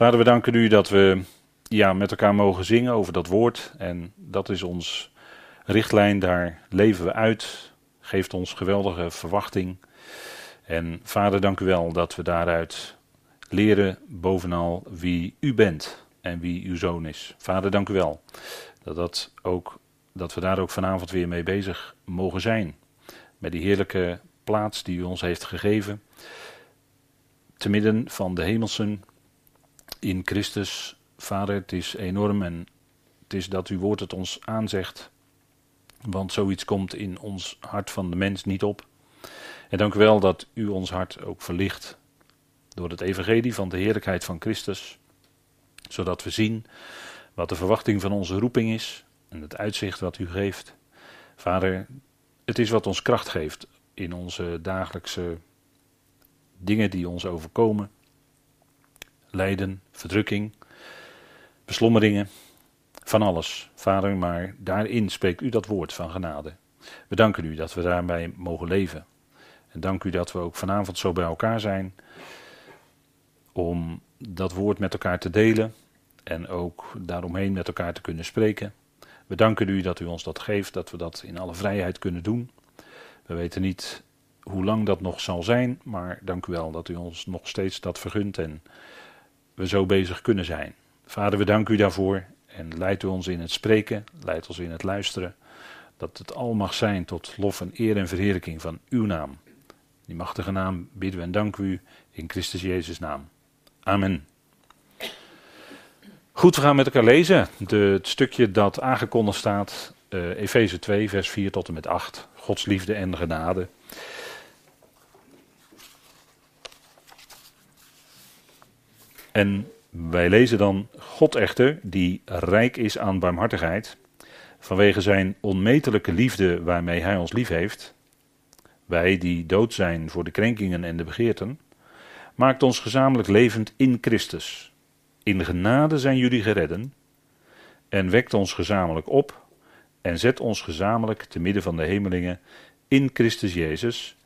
Vader, we danken u dat we ja, met elkaar mogen zingen over dat woord. En dat is ons richtlijn, daar leven we uit. Geeft ons geweldige verwachting. En vader, dank u wel dat we daaruit leren bovenal wie u bent en wie uw zoon is. Vader, dank u wel dat, dat, ook, dat we daar ook vanavond weer mee bezig mogen zijn. Met die heerlijke plaats die u ons heeft gegeven. Te midden van de hemelsen in Christus. Vader, het is enorm en het is dat uw woord het ons aanzegt. Want zoiets komt in ons hart van de mens niet op. En dank u wel dat u ons hart ook verlicht door het evangelie van de heerlijkheid van Christus. Zodat we zien wat de verwachting van onze roeping is en het uitzicht wat u geeft. Vader, het is wat ons kracht geeft in onze dagelijkse dingen die ons overkomen lijden, verdrukking, beslommeringen, van alles, Vader, maar daarin spreekt u dat woord van genade. We danken u dat we daarbij mogen leven. En dank u dat we ook vanavond zo bij elkaar zijn om dat woord met elkaar te delen en ook daaromheen met elkaar te kunnen spreken. We danken u dat u ons dat geeft, dat we dat in alle vrijheid kunnen doen. We weten niet hoe lang dat nog zal zijn, maar dank u wel dat u ons nog steeds dat vergunt en we zo bezig kunnen zijn. Vader, we danken u daarvoor en leid u ons in het spreken, leid ons in het luisteren. Dat het al mag zijn tot lof en eer en verheerlijking van uw naam. Die machtige naam bidden we en danken u in Christus Jezus' naam. Amen. Goed, we gaan met elkaar lezen. De, het stukje dat aangekondigd staat, uh, Efeze 2, vers 4 tot en met 8. Gods liefde en genade. En wij lezen dan: God echter, die rijk is aan barmhartigheid, vanwege zijn onmetelijke liefde waarmee hij ons lief heeft, wij die dood zijn voor de krenkingen en de begeerten, maakt ons gezamenlijk levend in Christus. In genade zijn jullie geredden, en wekt ons gezamenlijk op, en zet ons gezamenlijk te midden van de hemelingen in Christus Jezus,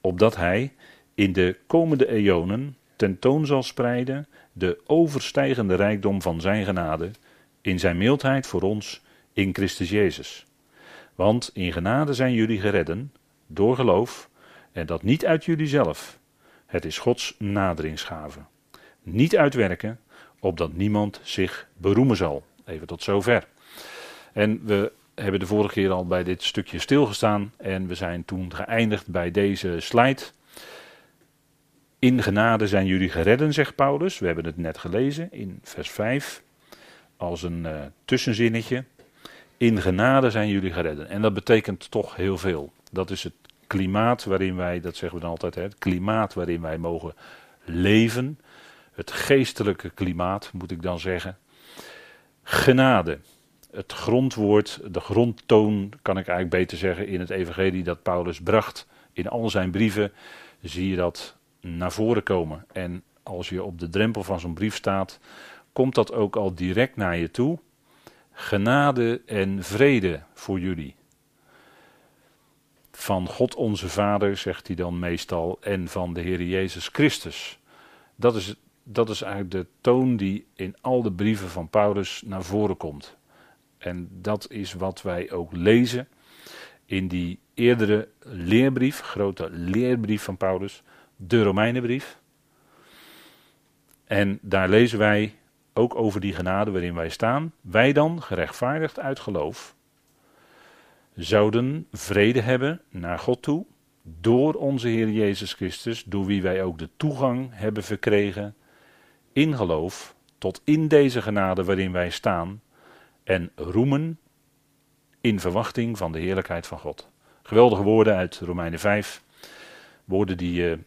opdat hij in de komende eonen tentoon zal spreiden de overstijgende rijkdom van zijn genade in zijn mildheid voor ons in Christus Jezus. Want in genade zijn jullie geredden door geloof en dat niet uit jullie zelf. Het is Gods naderingsgave. Niet uitwerken, opdat niemand zich beroemen zal. Even tot zover. En we hebben de vorige keer al bij dit stukje stilgestaan en we zijn toen geëindigd bij deze slide. In genade zijn jullie geredden, zegt Paulus. We hebben het net gelezen in vers 5 als een uh, tussenzinnetje. In genade zijn jullie geredden. En dat betekent toch heel veel. Dat is het klimaat waarin wij, dat zeggen we dan altijd, hè, het klimaat waarin wij mogen leven. Het geestelijke klimaat, moet ik dan zeggen. Genade. Het grondwoord, de grondtoon, kan ik eigenlijk beter zeggen, in het evangelie dat Paulus bracht. In al zijn brieven zie je dat naar voren komen. En als je op de drempel van zo'n brief staat, komt dat ook al direct naar je toe. Genade en vrede voor jullie. Van God onze Vader, zegt hij dan meestal, en van de Heer Jezus Christus. Dat is, dat is eigenlijk de toon die in al de brieven van Paulus naar voren komt. En dat is wat wij ook lezen in die eerdere leerbrief, grote leerbrief van Paulus de Romeinenbrief. En daar lezen wij ook over die genade waarin wij staan. Wij dan, gerechtvaardigd uit geloof, zouden vrede hebben naar God toe door onze Heer Jezus Christus, door wie wij ook de toegang hebben verkregen in geloof tot in deze genade waarin wij staan en roemen in verwachting van de heerlijkheid van God. Geweldige woorden uit Romeinen 5, woorden die je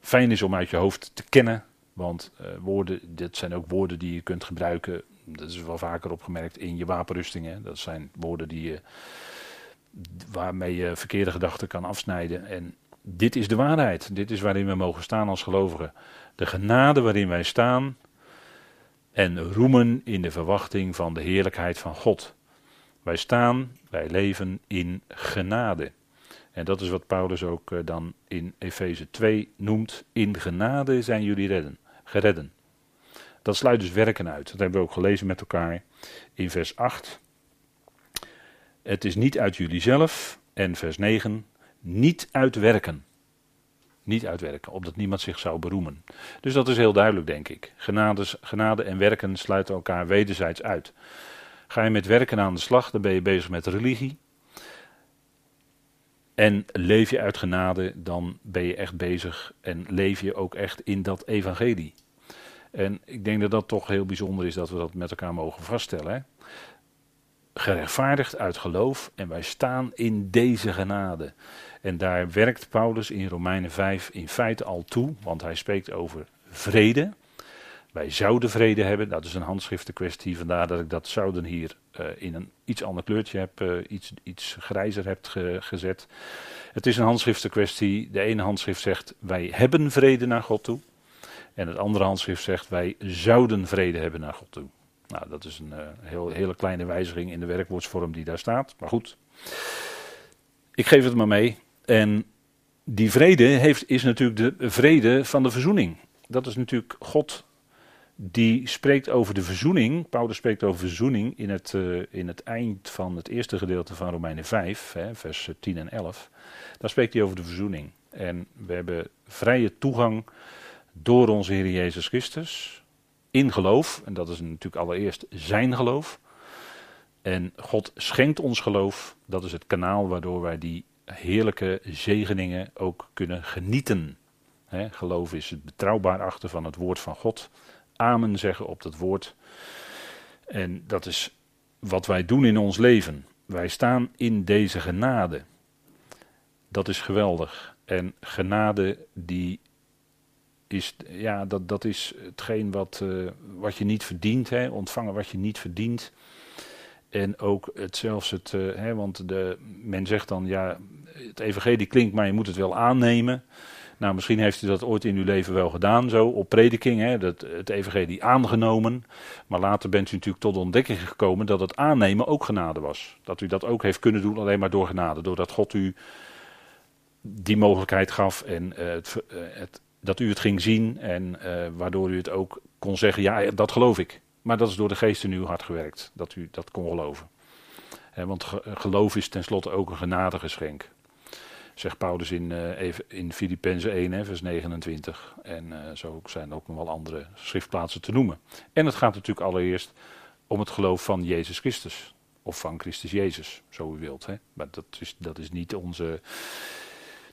fijn is om uit je hoofd te kennen. Want uh, woorden, dit zijn ook woorden die je kunt gebruiken. Dat is wel vaker opgemerkt in je wapenrustingen. Dat zijn woorden die je, waarmee je verkeerde gedachten kan afsnijden. En dit is de waarheid. Dit is waarin we mogen staan als gelovigen. De genade waarin wij staan. En roemen in de verwachting van de heerlijkheid van God. Wij staan, wij leven in genade. En dat is wat Paulus ook eh, dan in Efeze 2 noemt. In genade zijn jullie redden, geredden. Dat sluit dus werken uit. Dat hebben we ook gelezen met elkaar in vers 8. Het is niet uit jullie zelf. En vers 9. Niet uit werken. Niet uitwerken, opdat niemand zich zou beroemen. Dus dat is heel duidelijk, denk ik. Genade en werken sluiten elkaar wederzijds uit. Ga je met werken aan de slag, dan ben je bezig met religie. En leef je uit genade, dan ben je echt bezig en leef je ook echt in dat evangelie. En ik denk dat dat toch heel bijzonder is dat we dat met elkaar mogen vaststellen. Hè? Gerechtvaardigd uit geloof en wij staan in deze genade. En daar werkt Paulus in Romeinen 5 in feite al toe, want hij spreekt over vrede. Wij zouden vrede hebben, dat is een handschriftenkwestie, vandaar dat ik dat zouden hier uh, in een iets ander kleurtje heb, uh, iets, iets grijzer heb ge gezet. Het is een handschriftenkwestie. De ene handschrift zegt wij hebben vrede naar God toe. En het andere handschrift zegt wij zouden vrede hebben naar God toe. Nou, dat is een uh, heel, hele kleine wijziging in de werkwoordsvorm die daar staat. Maar goed, ik geef het maar mee. En die vrede heeft, is natuurlijk de vrede van de verzoening. Dat is natuurlijk God die spreekt over de verzoening. Paulus spreekt over verzoening in het, uh, in het eind van het eerste gedeelte van Romeinen 5, hè, vers 10 en 11. Daar spreekt hij over de verzoening. En we hebben vrije toegang door onze Heer Jezus Christus in geloof. En dat is natuurlijk allereerst zijn geloof. En God schenkt ons geloof. Dat is het kanaal waardoor wij die heerlijke zegeningen ook kunnen genieten. geloof is het betrouwbaar achter van het woord van God amen zeggen op dat woord. En dat is wat wij doen in ons leven. Wij staan in deze genade. Dat is geweldig. En genade die is, ja, dat, dat is hetgeen wat, uh, wat je niet verdient. Hè? Ontvangen wat je niet verdient. En ook het zelfs het, uh, hè, want de, men zegt dan, ja, het evangelie klinkt, maar je moet het wel aannemen. Nou, misschien heeft u dat ooit in uw leven wel gedaan, zo op prediking, hè, dat, het evangelie aangenomen. Maar later bent u natuurlijk tot de ontdekking gekomen dat het aannemen ook genade was. Dat u dat ook heeft kunnen doen alleen maar door genade. Doordat God u die mogelijkheid gaf en het, uh, het, dat u het ging zien en uh, waardoor u het ook kon zeggen, ja, dat geloof ik. Maar dat is door de geest in uw hart gewerkt, dat u dat kon geloven. want geloof is tenslotte ook een genadegeschenk zegt Paulus in, uh, in Filippenzen 1, hè, vers 29. En uh, zo zijn er ook nog wel andere schriftplaatsen te noemen. En het gaat natuurlijk allereerst om het geloof van Jezus Christus. Of van Christus Jezus, zo u wilt. Hè. Maar dat is, dat is niet onze.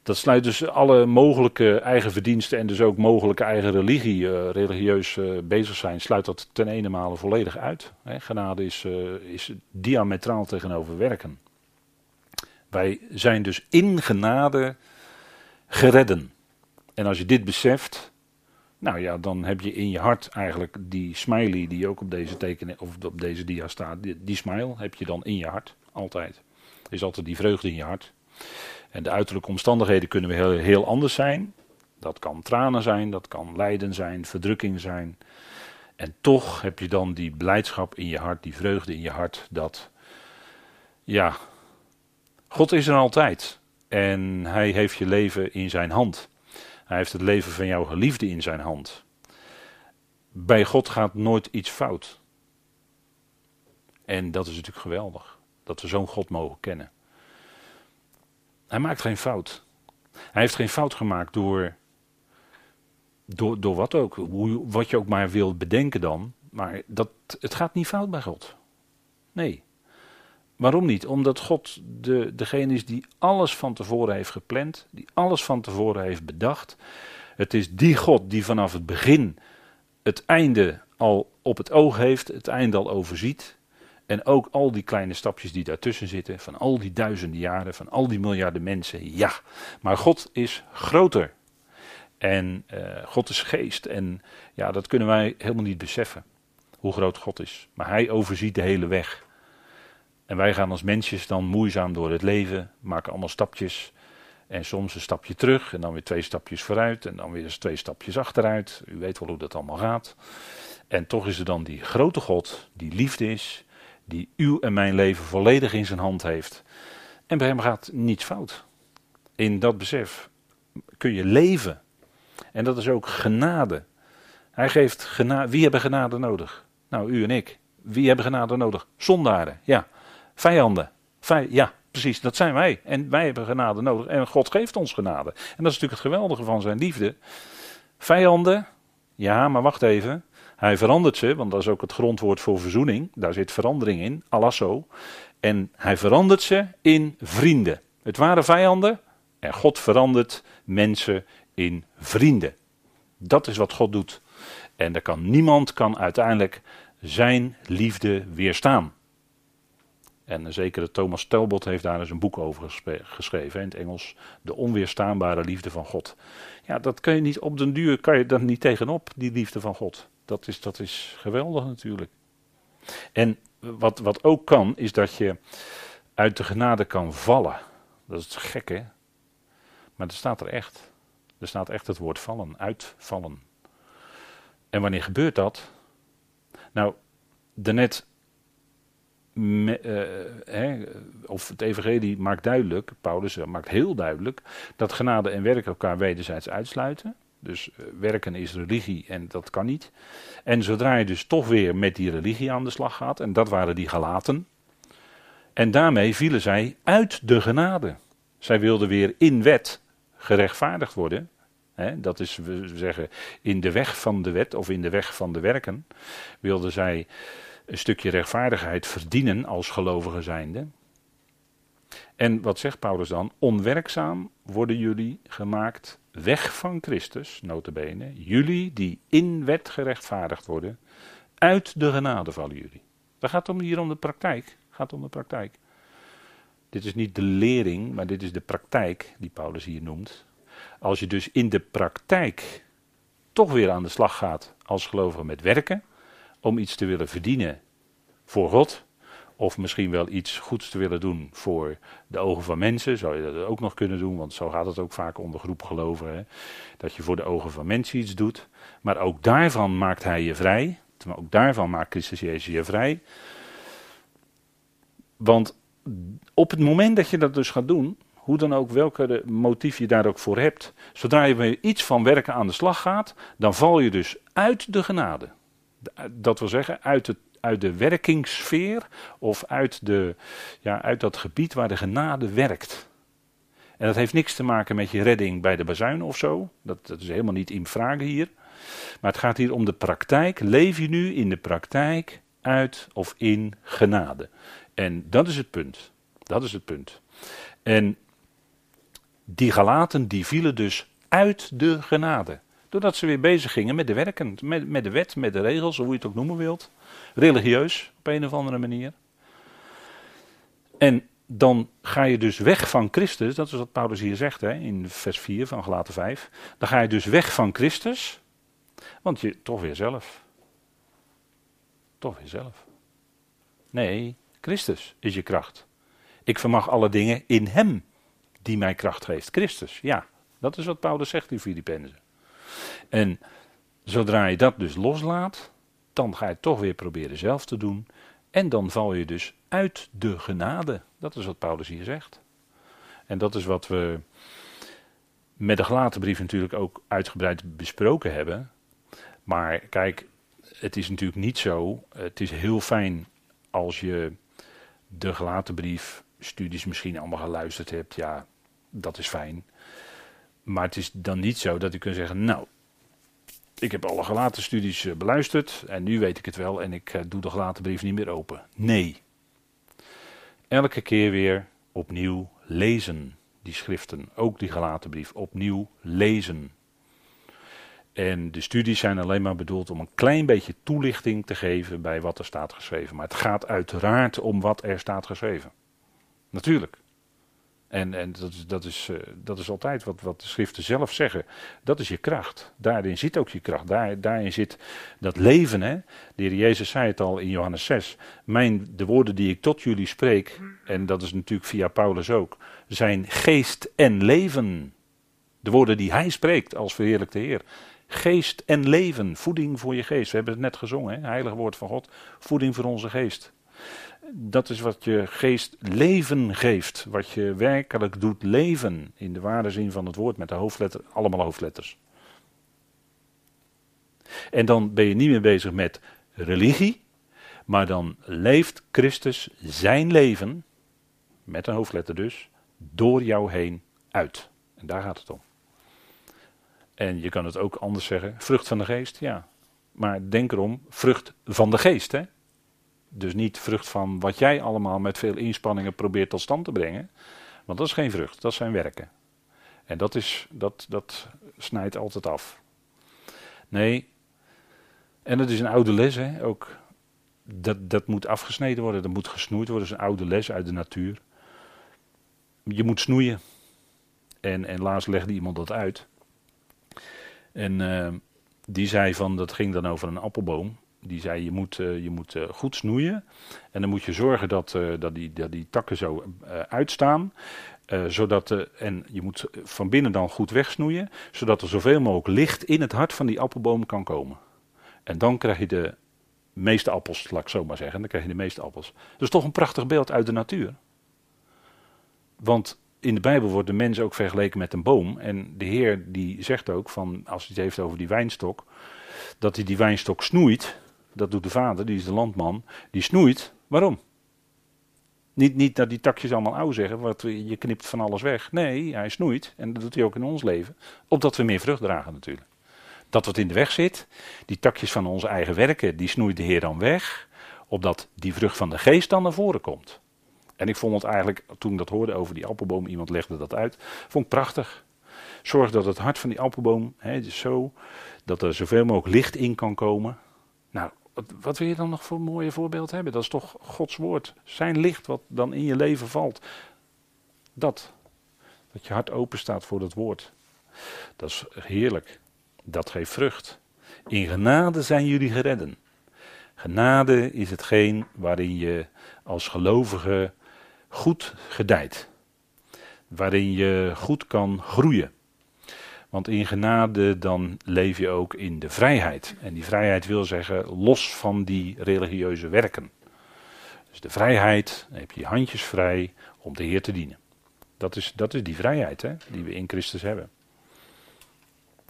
Dat sluit dus alle mogelijke eigen verdiensten en dus ook mogelijke eigen religie, uh, religieus bezig zijn, sluit dat ten ene volledig uit. Hè. Genade is, is diametraal tegenover werken. Wij zijn dus in genade geredden. En als je dit beseft, nou ja, dan heb je in je hart eigenlijk die smiley die ook op deze tekening of op deze dia staat, die, smile heb je dan in je hart, altijd. Er is altijd die vreugde in je hart. En de uiterlijke omstandigheden kunnen heel, heel anders zijn. Dat kan tranen zijn, dat kan lijden zijn, verdrukking zijn. En toch heb je dan die blijdschap in je hart, die vreugde in je hart, dat ja, God is er altijd. En hij heeft je leven in zijn hand. Hij heeft het leven van jouw geliefde in zijn hand. Bij God gaat nooit iets fout. En dat is natuurlijk geweldig. Dat we zo'n God mogen kennen. Hij maakt geen fout. Hij heeft geen fout gemaakt door. Door, door wat ook. Hoe, wat je ook maar wil bedenken dan. Maar dat, het gaat niet fout bij God. Nee. Waarom niet? Omdat God de, degene is die alles van tevoren heeft gepland, die alles van tevoren heeft bedacht. Het is die God die vanaf het begin het einde al op het oog heeft, het einde al overziet. En ook al die kleine stapjes die daartussen zitten, van al die duizenden jaren, van al die miljarden mensen, ja. Maar God is groter. En uh, God is geest. En ja, dat kunnen wij helemaal niet beseffen, hoe groot God is. Maar Hij overziet de hele weg. En wij gaan als mensjes dan moeizaam door het leven, maken allemaal stapjes. En soms een stapje terug en dan weer twee stapjes vooruit en dan weer twee stapjes achteruit. U weet wel hoe dat allemaal gaat. En toch is er dan die grote God, die liefde is, die uw en mijn leven volledig in zijn hand heeft. En bij hem gaat niets fout. In dat besef kun je leven. En dat is ook genade. Hij geeft genade. Wie hebben genade nodig? Nou, u en ik. Wie hebben genade nodig? Zondaren, ja. Vijanden. ja, precies, dat zijn wij. En wij hebben genade nodig. En God geeft ons genade. En dat is natuurlijk het geweldige van zijn liefde. Vijanden, ja, maar wacht even. Hij verandert ze, want dat is ook het grondwoord voor verzoening. Daar zit verandering in, alasso. En hij verandert ze in vrienden. Het waren vijanden en God verandert mensen in vrienden. Dat is wat God doet. En er kan niemand kan uiteindelijk zijn liefde weerstaan. En zekere Thomas Telbot heeft daar eens een boek over geschreven in het Engels. De onweerstaanbare liefde van God. Ja, dat kun je niet op den duur, kan je dan niet tegenop, die liefde van God. Dat is, dat is geweldig natuurlijk. En wat, wat ook kan, is dat je uit de genade kan vallen. Dat is gek hè. Maar er staat er echt. Er staat echt het woord vallen, uitvallen. En wanneer gebeurt dat? Nou, daarnet, uh, of het evangelie maakt duidelijk, Paulus maakt heel duidelijk, dat genade en werk elkaar wederzijds uitsluiten. Dus eh, werken is religie en dat kan niet. En zodra je dus toch weer met die religie aan de slag gaat, en dat waren die Galaten, en daarmee vielen zij uit de genade. Zij wilden weer in wet gerechtvaardigd worden. dat is, we zeggen, in de weg van de wet of in de weg van de werken. Wilden zij een stukje rechtvaardigheid verdienen als gelovigen zijnde. En wat zegt Paulus dan? Onwerkzaam worden jullie gemaakt weg van Christus, notabene. Jullie die in wet gerechtvaardigd worden, uit de genade vallen jullie. Dat gaat om hier om de praktijk. gaat om de praktijk. Dit is niet de lering, maar dit is de praktijk die Paulus hier noemt. Als je dus in de praktijk toch weer aan de slag gaat als gelovige met werken, om iets te willen verdienen voor God, of misschien wel iets goeds te willen doen voor de ogen van mensen, zou je dat ook nog kunnen doen, want zo gaat het ook vaak onder groepen gelovigen. Dat je voor de ogen van mensen iets doet. Maar ook daarvan maakt hij je vrij. Maar ook daarvan maakt Christus Jezus je vrij. Want op het moment dat je dat dus gaat doen, hoe dan ook, welke motief je daar ook voor hebt, zodra je met iets van werken aan de slag gaat, dan val je dus uit de genade. Dat wil zeggen, uit, het, uit de werkingssfeer of uit, de, ja, uit dat gebied waar de genade werkt. En dat heeft niks te maken met je redding bij de bazuin of zo. Dat, dat is helemaal niet in vraag hier. Maar het gaat hier om de praktijk. Leef je nu in de praktijk uit of in genade? En dat is het punt. Dat is het punt. En die Galaten die vielen dus uit de genade. Doordat ze weer bezig gingen met de werken, met, met de wet, met de regels, hoe je het ook noemen wilt. Religieus, op een of andere manier. En dan ga je dus weg van Christus, dat is wat Paulus hier zegt hè, in vers 4 van Galaten 5. Dan ga je dus weg van Christus, want je toch weer zelf. Toch weer zelf. Nee, Christus is je kracht. Ik vermag alle dingen in Hem die mij kracht geeft. Christus, ja. Dat is wat Paulus zegt in Filippenzen. En zodra je dat dus loslaat, dan ga je toch weer proberen zelf te doen. En dan val je dus uit de genade. Dat is wat Paulus hier zegt. En dat is wat we met de gelaten brief natuurlijk ook uitgebreid besproken hebben. Maar kijk, het is natuurlijk niet zo. Het is heel fijn als je de gelaten brief studies misschien allemaal geluisterd hebt. Ja, dat is fijn. Maar het is dan niet zo dat u kunt zeggen, nou, ik heb alle gelaten studies eh, beluisterd en nu weet ik het wel en ik eh, doe de gelaten brief niet meer open. Nee. Elke keer weer opnieuw lezen, die schriften, ook die gelaten brief, opnieuw lezen. En de studies zijn alleen maar bedoeld om een klein beetje toelichting te geven bij wat er staat geschreven. Maar het gaat uiteraard om wat er staat geschreven. Natuurlijk. En, en dat, is, dat, is, uh, dat is altijd wat, wat de schriften zelf zeggen. Dat is je kracht. Daarin zit ook je kracht. Daar, daarin zit dat leven. Hè? De heer Jezus zei het al in Johannes 6. Mijn, de woorden die ik tot jullie spreek, en dat is natuurlijk via Paulus ook, zijn geest en leven. De woorden die hij spreekt als verheerlijkte Heer. Geest en leven, voeding voor je geest. We hebben het net gezongen, hè? heilig woord van God. Voeding voor onze geest dat is wat je geest leven geeft. Wat je werkelijk doet leven. In de ware zin van het woord met de hoofdletter, allemaal hoofdletters. En dan ben je niet meer bezig met religie, maar dan leeft Christus zijn leven, met een hoofdletter dus, door jou heen uit. En daar gaat het om. En je kan het ook anders zeggen, vrucht van de geest, ja. Maar denk erom, vrucht van de geest, hè. Dus niet vrucht van wat jij allemaal met veel inspanningen probeert tot stand te brengen. Want dat is geen vrucht, dat zijn werken. En dat, is, dat, dat snijdt altijd af. Nee, en dat is een oude les, hè, ook. Dat, dat moet afgesneden worden, dat moet gesnoeid worden. Dat is een oude les uit de natuur. Je moet snoeien. En, en laatst legde iemand dat uit. En uh, die zei van, dat ging dan over een appelboom. Die zei, je moet, uh, je moet uh, goed snoeien. En dan moet je zorgen dat, dat, die, dat die takken zo uitstaan. zodat de, en je moet van binnen dan goed wegsnoeien. Zodat er zoveel mogelijk licht in het hart van die appelboom kan komen. En dan krijg je de meeste appels, laat ik zo maar zeggen. Dan krijg je de meeste appels. Dat is toch een prachtig beeld uit de natuur. Want in de Bijbel wordt de mens ook vergeleken met een boom. En de Heer die zegt ook, van, als hij het heeft over die wijnstok, dat hij die wijnstok snoeit. Dat doet de vader, die is de landman. Die snoeit. Waarom? Niet, niet dat die takjes allemaal oud zeggen, wat je knipt van alles weg. Nee, hij snoeit. En dat doet hij ook in ons leven. Opdat we meer vrucht dragen natuurlijk. Dat wat in de weg zit, die takjes van onze eigen werken, die snoeit de Heer dan weg. Opdat die vrucht van de geest dan naar voren komt. En ik vond het eigenlijk, toen ik dat hoorde over die appelboom, iemand legde dat uit, vond ik prachtig. Zorg dat het hart van die appelboom, hè, zo, dat er zoveel mogelijk licht in kan komen. Nou, wat, wil je dan nog voor een mooie voorbeeld hebben? Dat is toch Gods woord. Zijn licht wat dan in je leven valt. Dat. Dat je hart open staat voor dat woord. Dat is heerlijk. Dat geeft vrucht. In genade zijn jullie geredden. Genade is hetgeen waarin je als gelovige goed gedijt. Waarin je goed kan groeien. Want in genade dan leef je ook in de vrijheid. En die vrijheid wil zeggen los van die religieuze werken. Dus de vrijheid, dan heb je je handjes vrij om de Heer te dienen. Dat is, dat is die vrijheid hè, die we in Christus hebben.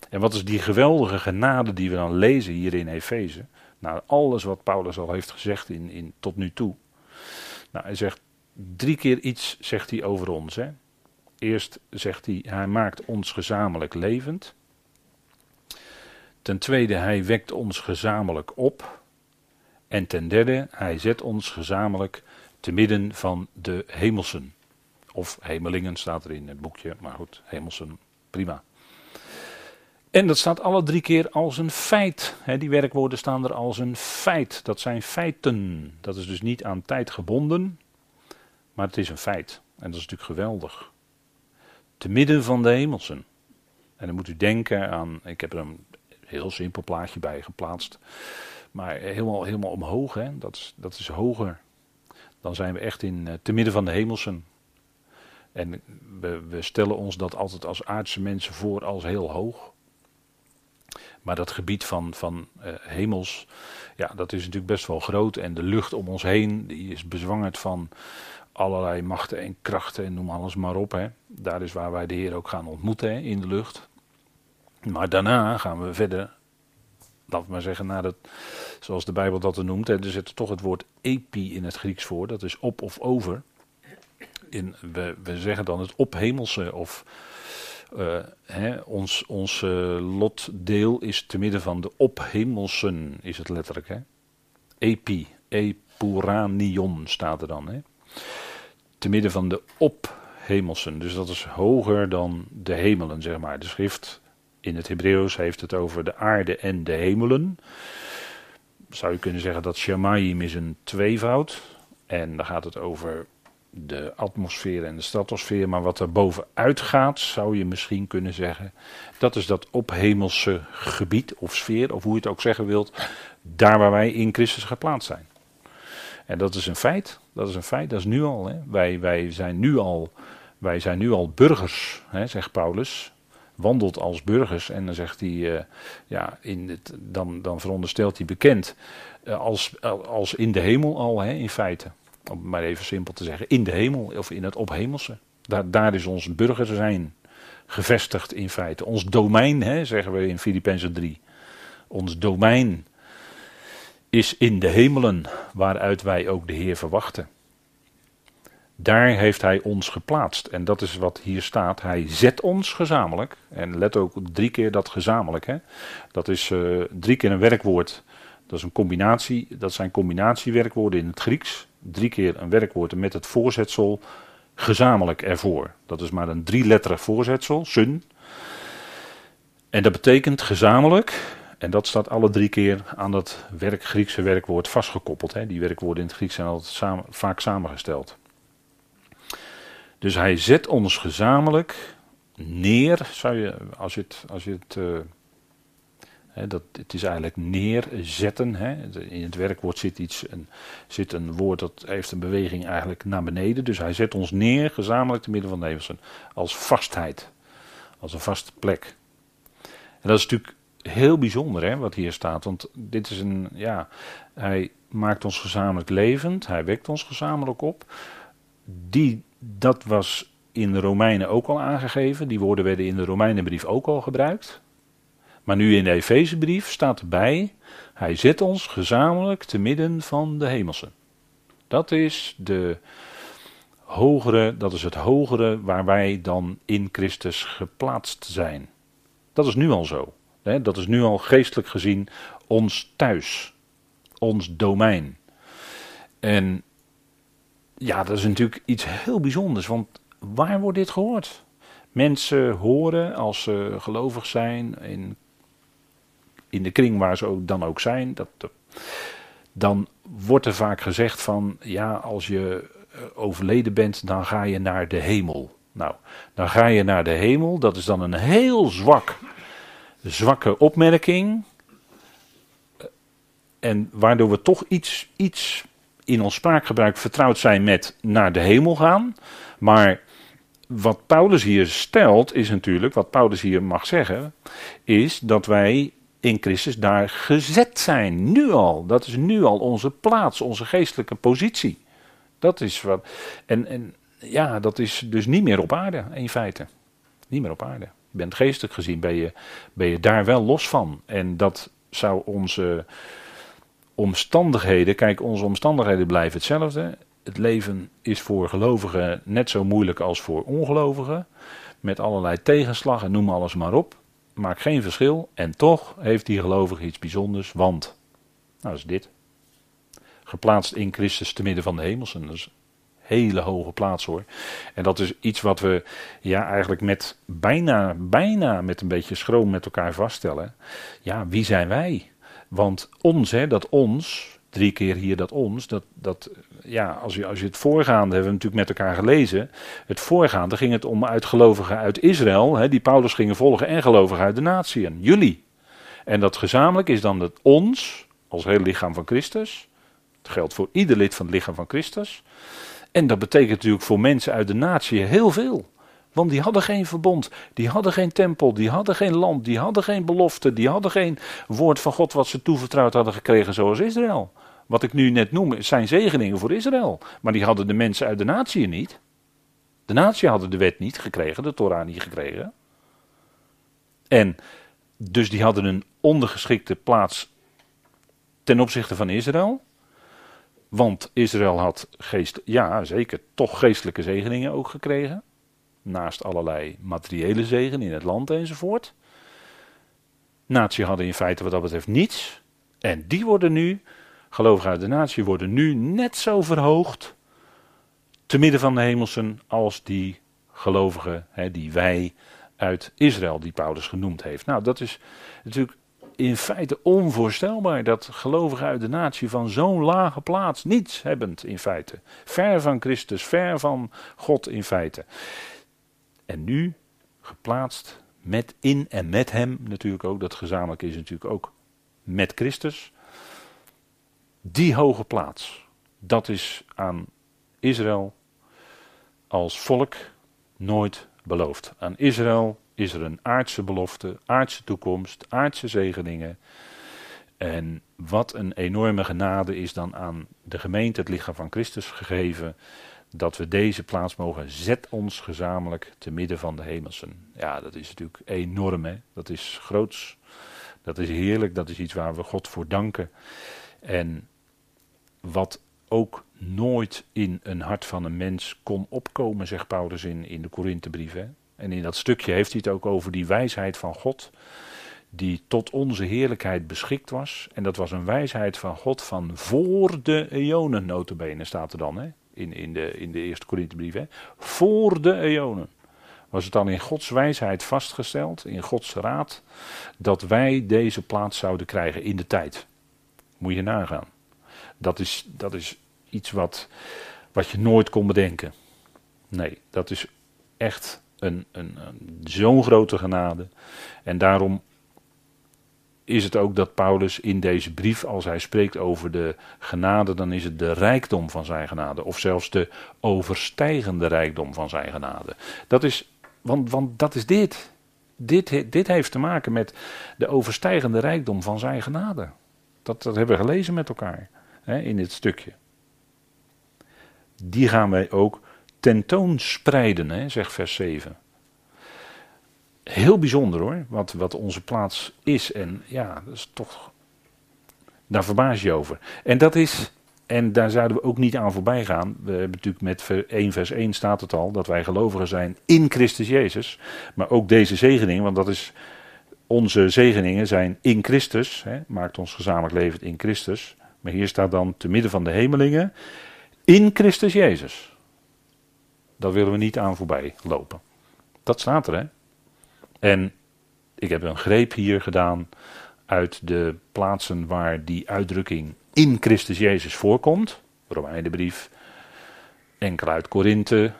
En wat is die geweldige genade die we dan lezen hier in Efeze? Nou, alles wat Paulus al heeft gezegd in, in, tot nu toe. Nou, hij zegt drie keer iets zegt hij over ons. Hè. Eerst zegt hij, hij maakt ons gezamenlijk levend. Ten tweede, hij wekt ons gezamenlijk op. En ten derde, hij zet ons gezamenlijk te midden van de hemelsen. Of hemelingen staat er in het boekje, maar goed, hemelsen, prima. En dat staat alle drie keer als een feit. die werkwoorden staan er als een feit. Dat zijn feiten. Dat is dus niet aan tijd gebonden, maar het is een feit. En dat is natuurlijk geweldig. Te midden van de hemelsen. En dan moet u denken aan, ik heb er een heel simpel plaatje bij geplaatst. Maar helemaal, helemaal omhoog, hè? Dat, is, dat is hoger. Dan zijn we echt in, uh, te midden van de hemelsen. En we, we stellen ons dat altijd als aardse mensen voor als heel hoog. Maar dat gebied van, van uh, hemels, ja, dat is natuurlijk best wel groot. En de lucht om ons heen, die is bezwangerd van allerlei machten en krachten en noem alles maar op. Hè. Daar is waar wij de Heer ook gaan ontmoeten in de lucht. Maar daarna gaan we verder, laten we maar zeggen, naar het, zoals de Bijbel dat noemt. Hè, er zit toch het woord epi in het Grieks voor, dat is op of over. In, we, we zeggen dan het ophemelse of uh, hè, ons, ons uh, lotdeel is te midden van de ophemelsen, is het letterlijk. Hè? Epi, epuranion staat er dan. Hè? Te midden van de ophemelsen, dus dat is hoger dan de hemelen, zeg maar. De schrift in het Hebreeuws heeft het over de aarde en de hemelen. Zou je kunnen zeggen dat Shamayim is een tweevoud. En dan gaat het over de atmosfeer en de stratosfeer. Maar wat er bovenuit gaat, zou je misschien kunnen zeggen. Dat is dat ophemelse gebied of sfeer, of hoe je het ook zeggen wilt. Daar waar wij in Christus geplaatst zijn. En dat is een feit. Dat is een feit. Dat is nu al. Hè. Wij, wij, zijn nu al wij zijn nu al burgers, hè, zegt Paulus. Wandelt als burgers. En dan zegt hij. Uh, ja, in het, dan, dan veronderstelt hij bekend. Uh, als, als in de hemel al, hè, in feite om maar even simpel te zeggen, in de hemel of in het ophemelse. Daar, daar is ons burger zijn gevestigd in feite. Ons domein, hè, zeggen we in Filippenzen 3. Ons domein is in de hemelen, waaruit wij ook de Heer verwachten. Daar heeft Hij ons geplaatst. En dat is wat hier staat. Hij zet ons gezamenlijk. En let ook drie keer dat gezamenlijk. Hè? Dat is uh, drie keer een werkwoord. Dat is een combinatie. Dat zijn combinatiewerkwoorden in het Grieks. Drie keer een werkwoord met het voorzetsel gezamenlijk ervoor. Dat is maar een drieletterig voorzetsel, sun. En dat betekent gezamenlijk, en dat staat alle drie keer aan dat werk, Griekse werkwoord vastgekoppeld. Hè. Die werkwoorden in het Grieks zijn altijd samen, vaak samengesteld. Dus hij zet ons gezamenlijk neer, zou je, als je het, als je het hè, dat, het is eigenlijk neerzetten. Hè. In het werkwoord zit, iets, een, zit een woord dat heeft een beweging eigenlijk naar beneden. Dus hij zet ons neer gezamenlijk te midden van de. Als vastheid. Als een vaste plek. En dat is natuurlijk heel bijzonder hè, wat hier staat. Want dit is een, ja, hij maakt ons gezamenlijk levend. Hij wekt ons gezamenlijk op. Die, dat was in de Romeinen ook al aangegeven. Die woorden werden in de Romeinenbrief ook al gebruikt. Maar nu in de Efezebrief staat erbij: Hij zet ons gezamenlijk te midden van de hemelsen. Dat is de hogere, dat is het hogere waar wij dan in Christus geplaatst zijn. Dat is nu al zo. Hè? Dat is nu al geestelijk gezien ons thuis, ons domein. En ja, dat is natuurlijk iets heel bijzonders, want waar wordt dit gehoord? Mensen horen als ze gelovig zijn in, in de kring waar ze ook, dan ook zijn, dat, dan wordt er vaak gezegd van ja, als je eh, overleden bent, dan ga je naar de hemel. Nou, dan ga je naar de hemel, dat is dan een heel zwak zwakke opmerking. En waardoor we toch iets, iets in ons spraakgebruik vertrouwd zijn met naar de hemel gaan. Maar wat Paulus hier stelt, is natuurlijk, wat Paulus hier mag zeggen, is dat wij in Christus daar gezet zijn. Nu al. Dat is nu al onze plaats, onze geestelijke positie. Dat is wat. En, en ja, dat is dus niet meer op aarde, in feite. Niet meer op aarde bent geestelijk gezien, ben je, ben je daar wel los van. En dat zou onze omstandigheden, kijk, onze omstandigheden blijven hetzelfde. Het leven is voor gelovigen net zo moeilijk als voor ongelovigen. Met allerlei tegenslag en noem alles maar op. Maakt geen verschil. En toch heeft die gelovige iets bijzonders, want, nou is dit. Geplaatst in Christus te midden van de hemelsen. Dat is hele hoge plaats hoor. En dat is iets wat we ja, eigenlijk met bijna, bijna met een beetje schroom met elkaar vaststellen. Ja, wie zijn wij? Want ons, hè, dat ons, drie keer hier dat ons, dat, dat ja, als je, als je het voorgaande hebben we natuurlijk met elkaar gelezen. Het voorgaande ging het om uitgelovigen uit Israël, hè, die Paulus gingen volgen, en gelovigen uit de natieën, jullie. En dat gezamenlijk is dan het ons, als heel lichaam van Christus. Het geldt voor ieder lid van het lichaam van Christus. En dat betekent natuurlijk voor mensen uit de natie heel veel. Want die hadden geen verbond, die hadden geen tempel, die hadden geen land, die hadden geen belofte, die hadden geen woord van God wat ze toevertrouwd hadden gekregen zoals Israël. Wat ik nu net noem zijn zegeningen voor Israël. Maar die hadden de mensen uit de natie niet. De natie hadden de wet niet gekregen, de Torah niet gekregen. En dus die hadden een ondergeschikte plaats ten opzichte van Israël. Want Israël had geest, ja zeker, toch geestelijke zegeningen ook gekregen. Naast allerlei materiële zegen in het land enzovoort. Natie hadden in feite wat dat betreft niets. En die worden nu, gelovigen uit de natie, worden nu net zo verhoogd. Te midden van de hemelsen als die gelovigen, hè, die wij uit Israël, die Paulus genoemd heeft. Nou, dat is natuurlijk in feite onvoorstelbaar dat gelovigen uit de natie van zo'n lage plaats, niets hebbend in feite, ver van Christus, ver van God in feite. En nu geplaatst met in en met hem natuurlijk ook, dat gezamenlijk is natuurlijk ook met Christus. Die hoge plaats, dat is aan Israël als volk nooit beloofd. Aan Israël is er een aardse belofte, aardse toekomst, aardse zegeningen. En wat een enorme genade is dan aan de gemeente, het lichaam van Christus, gegeven. Dat we deze plaats mogen. Zet ons gezamenlijk te midden van de hemelsen. Ja, dat is natuurlijk enorm, hè? Dat is groots. Dat is heerlijk, dat is iets waar we God voor danken. En wat ook nooit in een hart van een mens kon opkomen, zegt Paulus in, in de Korinthebrief. En in dat stukje heeft hij het ook over die wijsheid van God, die tot onze heerlijkheid beschikt was. En dat was een wijsheid van God van voor de eonen, notabene staat er dan, hè? In, in, de, in de eerste Korinthebrief. Voor de eonen was het dan in Gods wijsheid vastgesteld, in Gods raad, dat wij deze plaats zouden krijgen in de tijd. Moet je nagaan. Dat is, dat is iets wat, wat je nooit kon bedenken. Nee, dat is echt een, een, zo'n grote genade. En daarom is het ook dat Paulus in deze brief, als hij spreekt over de genade, dan is het de rijkdom van zijn genade. Of zelfs de overstijgende rijkdom van zijn genade. Dat is, want, want dat is dit. dit. Dit heeft te maken met de overstijgende rijkdom van zijn genade. Dat, dat hebben we gelezen met elkaar hè, in dit stukje. Die gaan wij ook tentoonspreiden, hè, zegt vers 7. Heel bijzonder hoor, wat, wat onze plaats is. En ja, dat is toch. Daar verbaas je over. En dat is. En daar zouden we ook niet aan voorbij gaan. We hebben natuurlijk met 1 vers 1 staat het al dat wij gelovigen zijn in Christus Jezus. Maar ook deze zegening, want dat is onze zegeningen zijn in Christus. Hè, maakt ons gezamenlijk leven in Christus. Maar hier staat dan te midden van de hemelingen in Christus Jezus. Dat willen we niet aan voorbij lopen. Dat staat er, hè? En ik heb een greep hier gedaan uit de plaatsen waar die uitdrukking in Christus Jezus voorkomt. Romeinenbrief, enkel uit Korinthe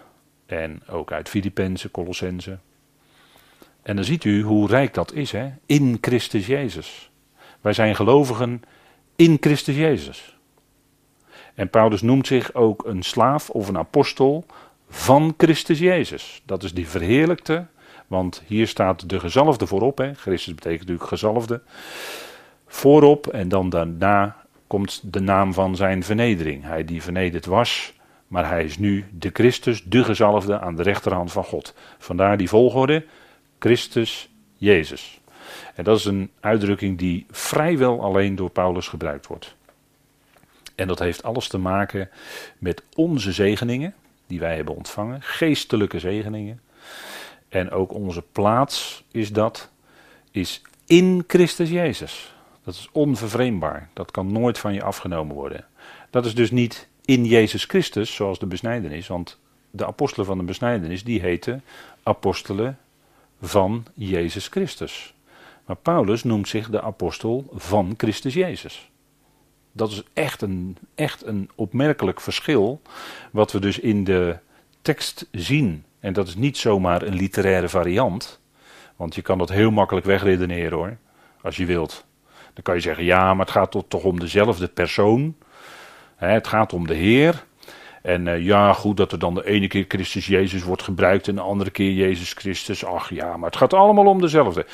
en ook uit Filippenzen, Colossense. En dan ziet u hoe rijk dat is, hè? In Christus Jezus. Wij zijn gelovigen in Christus Jezus. En Paulus noemt zich ook een slaaf of een apostel van Christus Jezus. Dat is die verheerlijkte, want hier staat de gezalfde voorop. Hè. Christus betekent natuurlijk gezalfde. Voorop en dan daarna komt de naam van zijn vernedering. Hij die vernederd was, maar hij is nu de Christus, de gezalfde aan de rechterhand van God. Vandaar die volgorde, Christus Jezus. En dat is een uitdrukking die vrijwel alleen door Paulus gebruikt wordt. En dat heeft alles te maken met onze zegeningen, die wij hebben ontvangen, geestelijke zegeningen. En ook onze plaats is dat, is in Christus Jezus. Dat is onvervreemdbaar. Dat kan nooit van je afgenomen worden. Dat is dus niet in Jezus Christus, zoals de besnijdenis. Want de apostelen van de besnijdenis, die heten apostelen van Jezus Christus. Maar Paulus noemt zich de apostel van Christus Jezus. Dat is echt een, echt een opmerkelijk verschil, wat we dus in de tekst zien. En dat is niet zomaar een literaire variant, want je kan dat heel makkelijk wegredeneren hoor, als je wilt. Dan kan je zeggen, ja, maar het gaat toch, om dezelfde persoon. het gaat om de Heer. En uh, ja, goed dat er dan de ene keer Christus Jezus wordt gebruikt en de andere keer Jezus Christus. Ach ja, maar het gaat allemaal om dezelfde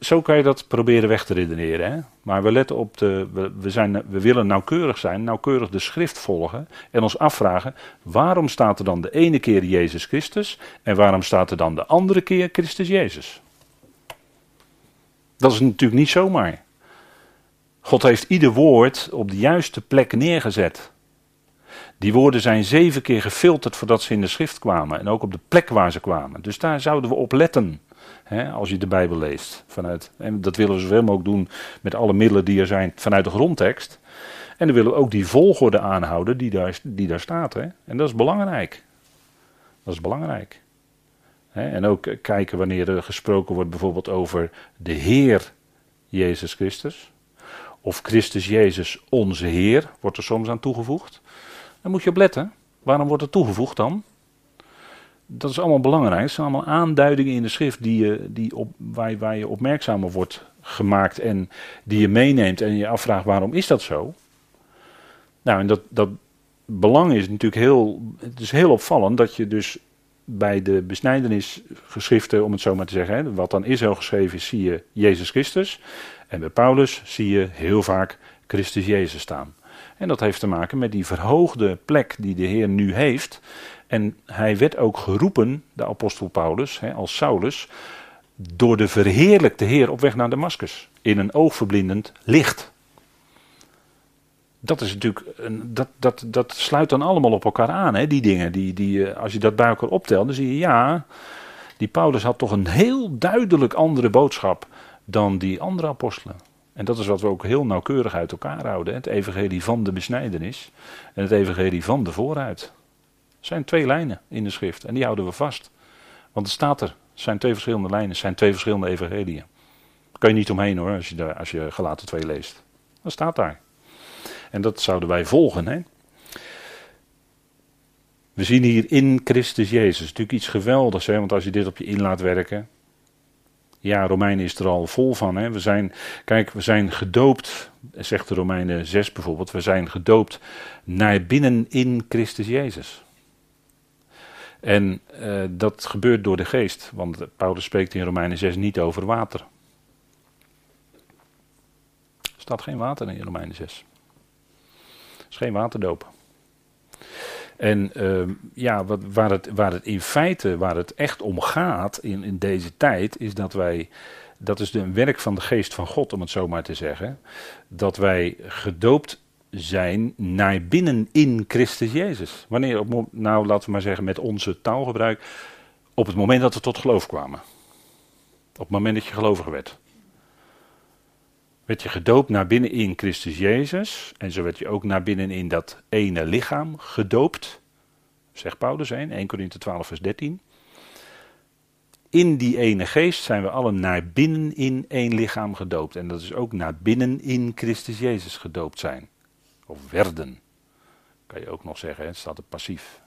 zo kan je dat proberen weg te redeneren. Hè? Maar we letten op de. We, we, zijn, we willen nauwkeurig zijn, nauwkeurig de schrift volgen. En ons afvragen: waarom staat er dan de ene keer Jezus Christus? En waarom staat er dan de andere keer Christus Jezus? Dat is natuurlijk niet zomaar. God heeft ieder woord op de juiste plek neergezet. Die woorden zijn zeven keer gefilterd voordat ze in de schrift kwamen. En ook op de plek waar ze kwamen. Dus daar zouden we op letten. Hè, als je de Bijbel leest. Vanuit, en dat willen we zoveel mogelijk doen met alle middelen die er zijn vanuit de grondtekst. En dan willen we ook die volgorde aanhouden die daar, die daar staat. Hè. En dat is belangrijk. Dat is belangrijk. Hè, en ook kijken wanneer er gesproken wordt bijvoorbeeld over de Heer Jezus Christus. Of Christus Jezus onze Heer, wordt er soms aan toegevoegd. Dan moet je op letten. Waarom wordt er toegevoegd dan? Dat is allemaal belangrijk. Het zijn allemaal aanduidingen in de schrift die je, die op, waar, waar je opmerkzamer wordt gemaakt en die je meeneemt en je afvraagt waarom is dat zo? Nou, en dat, dat belang is natuurlijk heel, het is heel opvallend dat je dus bij de besnijdenisgeschriften, om het zo maar te zeggen, hè, wat dan Israël geschreven is, zie je Jezus Christus. En bij Paulus zie je heel vaak Christus Jezus staan. En dat heeft te maken met die verhoogde plek die de Heer nu heeft. En hij werd ook geroepen, de apostel Paulus, hè, als Saulus, door de verheerlijkte Heer op weg naar Damascus. in een oogverblindend licht. Dat is natuurlijk, dat, dat, dat sluit dan allemaal op elkaar aan, hè, die dingen. Die, die, als je dat bij elkaar optelt, dan zie je ja, die Paulus had toch een heel duidelijk andere boodschap dan die andere apostelen. En dat is wat we ook heel nauwkeurig uit elkaar houden. Het evangelie van de besnijdenis en het evangelie van de vooruit. Zijn twee lijnen in de schrift en die houden we vast. Want het staat er. Zijn twee verschillende lijnen, zijn twee verschillende evangeliën. Daar kan je niet omheen hoor, als je, daar, als je gelaten twee leest. Dat staat daar. En dat zouden wij volgen. Hè? We zien hier in Christus Jezus natuurlijk iets geweldigs. Hè? Want als je dit op je in laat werken. Ja, Romeinen is er al vol van. Hè? We zijn, kijk, we zijn gedoopt, zegt de Romeinen 6 bijvoorbeeld. We zijn gedoopt naar binnen in Christus Jezus. En uh, dat gebeurt door de geest. Want Paulus spreekt in Romeinen 6 niet over water. Er staat geen water in Romeinen 6. Er is geen waterdoop. En uh, ja, wat, waar, het, waar het in feite, waar het echt om gaat in, in deze tijd, is dat wij, dat is een werk van de geest van God, om het zo maar te zeggen, dat wij gedoopt zijn naar binnen in Christus Jezus. Wanneer, op, nou laten we maar zeggen met onze taalgebruik, op het moment dat we tot geloof kwamen. Op het moment dat je gelovig werd werd je gedoopt naar binnen in Christus Jezus. En zo werd je ook naar binnen in dat ene lichaam gedoopt. Zegt Paulus 1, 1 Corinthië 12 vers 13. In die ene geest zijn we allen naar binnen in één lichaam gedoopt. En dat is ook naar binnen in Christus Jezus gedoopt zijn. Of werden. Kan je ook nog zeggen, het staat er passief.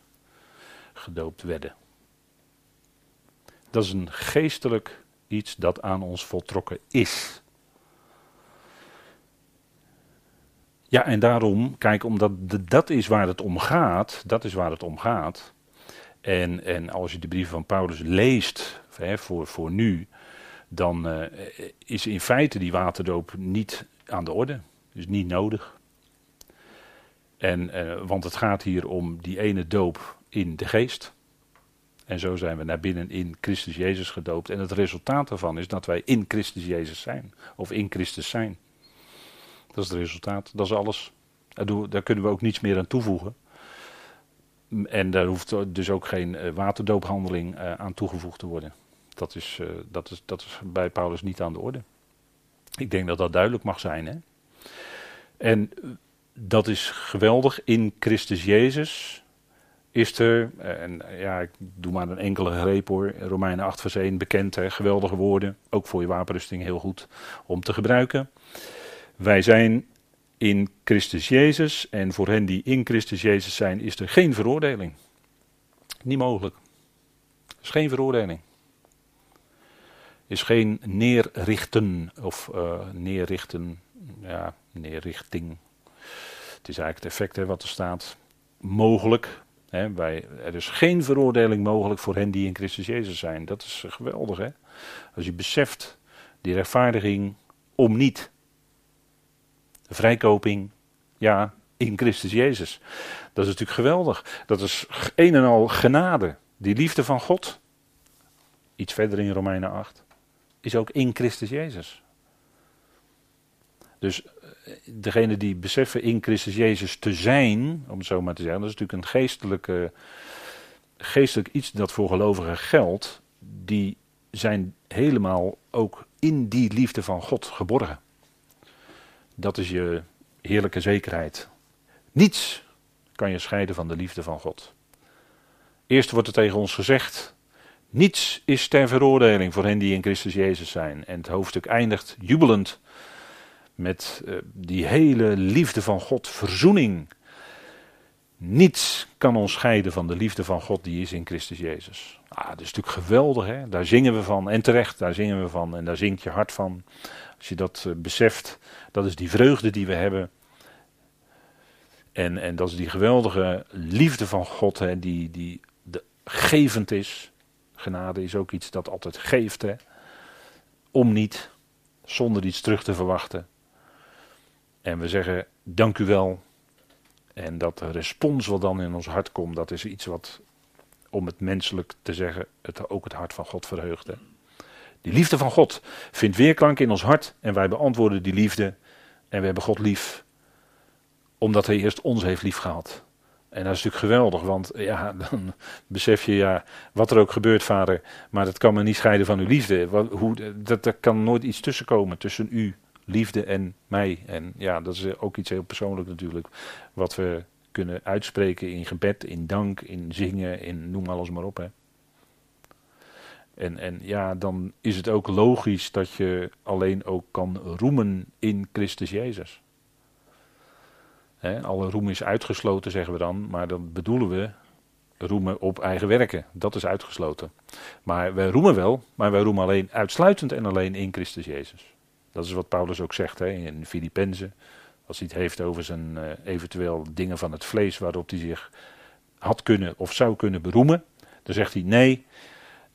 Gedoopt werden. Dat is een geestelijk iets dat aan ons voltrokken is. Ja, en daarom, kijk, omdat dat is waar het om gaat, dat is waar het om gaat. En, en als je de brief van Paulus leest, hè, voor, voor nu, dan uh, is in feite die waterdoop niet aan de orde. Dus niet nodig. En, uh, want het gaat hier om die ene doop in de geest. En zo zijn we naar binnen in Christus Jezus gedoopt. En het resultaat daarvan is dat wij in Christus Jezus zijn. Of in Christus zijn. Dat is het resultaat. Dat is alles. Daar kunnen we ook niets meer aan toevoegen. En daar hoeft dus ook geen eh, waterdoophandeling eh, aan toegevoegd te worden. Dat is, eh, dat, is, dat is bij Paulus niet aan de orde. Ik denk dat dat duidelijk mag zijn. Hè? En dat is geweldig. In Christus Jezus is er, en ja, ik doe maar een enkele greep hoor, Romeinen 8 vers 1, bekend, hè, geweldige woorden. Ook voor je wapenrusting heel goed om te gebruiken. Wij zijn in Christus Jezus en voor hen die in Christus Jezus zijn is er geen veroordeling. Niet mogelijk. Is geen veroordeling. Er is geen neerrichten of uh, neerrichten, ja, neerrichting. Het is eigenlijk het effect hè, wat er staat. Mogelijk. Hè, bij, er is geen veroordeling mogelijk voor hen die in Christus Jezus zijn. Dat is geweldig hè. Als je beseft die rechtvaardiging om niet vrijkoping, ja, in Christus Jezus. Dat is natuurlijk geweldig. Dat is een en al genade. Die liefde van God, iets verder in Romeinen 8, is ook in Christus Jezus. Dus eh, degene die beseffen in Christus Jezus te zijn, om het zo maar te zeggen, dat is natuurlijk een geestelijke, geestelijk iets dat voor gelovigen geldt, die zijn helemaal ook in die liefde van God geborgen. Dat is je heerlijke zekerheid. Niets kan je scheiden van de liefde van God. Eerst wordt er tegen ons gezegd: niets is ter veroordeling voor hen die in Christus Jezus zijn. En het hoofdstuk eindigt jubelend met uh, die hele liefde van God, verzoening. Niets kan ons scheiden van de liefde van God die is in Christus Jezus. Ah, dat is natuurlijk geweldig, hè? daar zingen we van. En terecht, daar zingen we van. En daar zingt je hart van. Als je dat uh, beseft, dat is die vreugde die we hebben. En, en dat is die geweldige liefde van God, hè, die, die de, gevend is. Genade is ook iets dat altijd geeft, hè, om niet, zonder iets terug te verwachten. En we zeggen, dank u wel. En dat respons wat dan in ons hart komt, dat is iets wat, om het menselijk te zeggen, het, ook het hart van God verheugt. Hè. Die liefde van God vindt weerklank in ons hart en wij beantwoorden die liefde en we hebben God lief. Omdat hij eerst ons heeft liefgehad. En dat is natuurlijk geweldig, want ja, dan besef je ja, wat er ook gebeurt, vader, maar dat kan me niet scheiden van uw liefde. Hoe, dat, er kan nooit iets tussenkomen tussen u, liefde en mij. En ja, dat is ook iets heel persoonlijk natuurlijk, wat we kunnen uitspreken in gebed, in dank, in zingen, in noem alles maar op. Hè. En, en ja, dan is het ook logisch dat je alleen ook kan roemen in Christus Jezus. alle roem is uitgesloten, zeggen we dan, maar dan bedoelen we roemen op eigen werken. Dat is uitgesloten. Maar wij roemen wel, maar wij roemen alleen uitsluitend en alleen in Christus Jezus. Dat is wat Paulus ook zegt hè, in Filippenzen. Als hij het heeft over zijn uh, eventueel dingen van het vlees waarop hij zich had kunnen of zou kunnen beroemen. Dan zegt hij nee,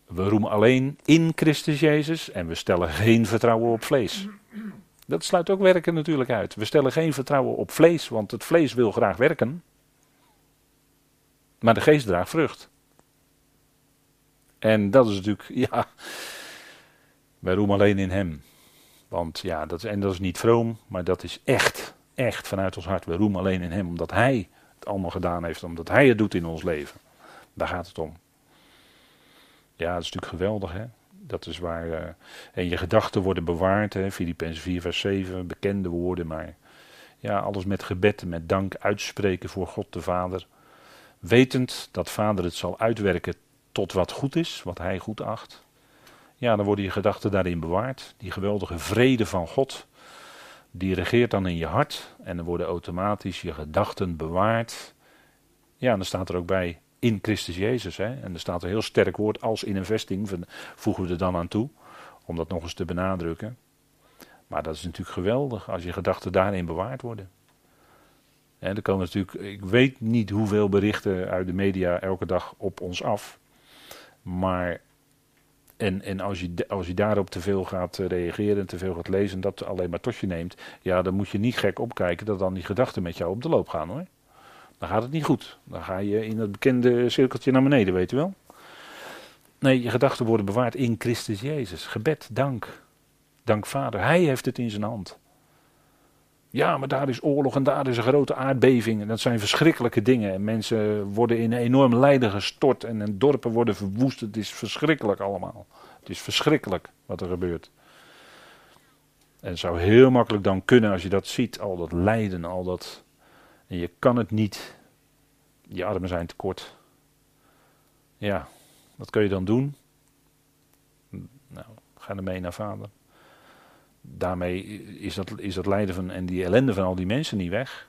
we roemen alleen in Christus Jezus en we stellen geen vertrouwen op vlees. Dat sluit ook werken natuurlijk uit. We stellen geen vertrouwen op vlees, want het vlees wil graag werken. Maar de geest draagt vrucht. En dat is natuurlijk, ja, wij roemen alleen in Hem. Want ja, dat is, en dat is niet vroom, maar dat is echt, echt vanuit ons hart. We roemen alleen in Hem, omdat Hij het allemaal gedaan heeft, omdat Hij het doet in ons leven. Daar gaat het om. Ja, dat is natuurlijk geweldig, hè. Dat is waar. Uh, en je gedachten worden bewaard, hè. Filippenzen 4, vers 7, bekende woorden, maar. Ja, alles met gebed, met dank uitspreken voor God de Vader. Wetend dat Vader het zal uitwerken tot wat goed is, wat Hij goed acht. Ja, dan worden je gedachten daarin bewaard. Die geweldige vrede van God, die regeert dan in je hart. En dan worden automatisch je gedachten bewaard. Ja, dan staat er ook bij in Christus Jezus. Hè? En er staat een heel sterk woord als in een vesting, voegen we er dan aan toe, om dat nog eens te benadrukken. Maar dat is natuurlijk geweldig als je gedachten daarin bewaard worden. En er komen natuurlijk, ik weet niet hoeveel berichten uit de media elke dag op ons af. Maar, en, en als, je, als je daarop te veel gaat reageren, te veel gaat lezen, dat alleen maar tot je neemt, ja, dan moet je niet gek opkijken dat dan die gedachten met jou op de loop gaan hoor dan gaat het niet goed. Dan ga je in het bekende cirkeltje naar beneden, weet je wel. Nee, je gedachten worden bewaard in Christus Jezus. Gebed, dank. Dank Vader. Hij heeft het in zijn hand. Ja, maar daar is oorlog en daar is een grote aardbeving. En dat zijn verschrikkelijke dingen. En mensen worden in een enorm lijden gestort. En dorpen worden verwoest. Het is verschrikkelijk allemaal. Het is verschrikkelijk wat er gebeurt. En het zou heel makkelijk dan kunnen als je dat ziet. Al dat lijden, al dat en je kan het niet. Je armen zijn te kort. Ja, wat kun je dan doen? Nou, ga ermee naar vader. Daarmee is dat, is dat lijden van, en die ellende van al die mensen niet weg.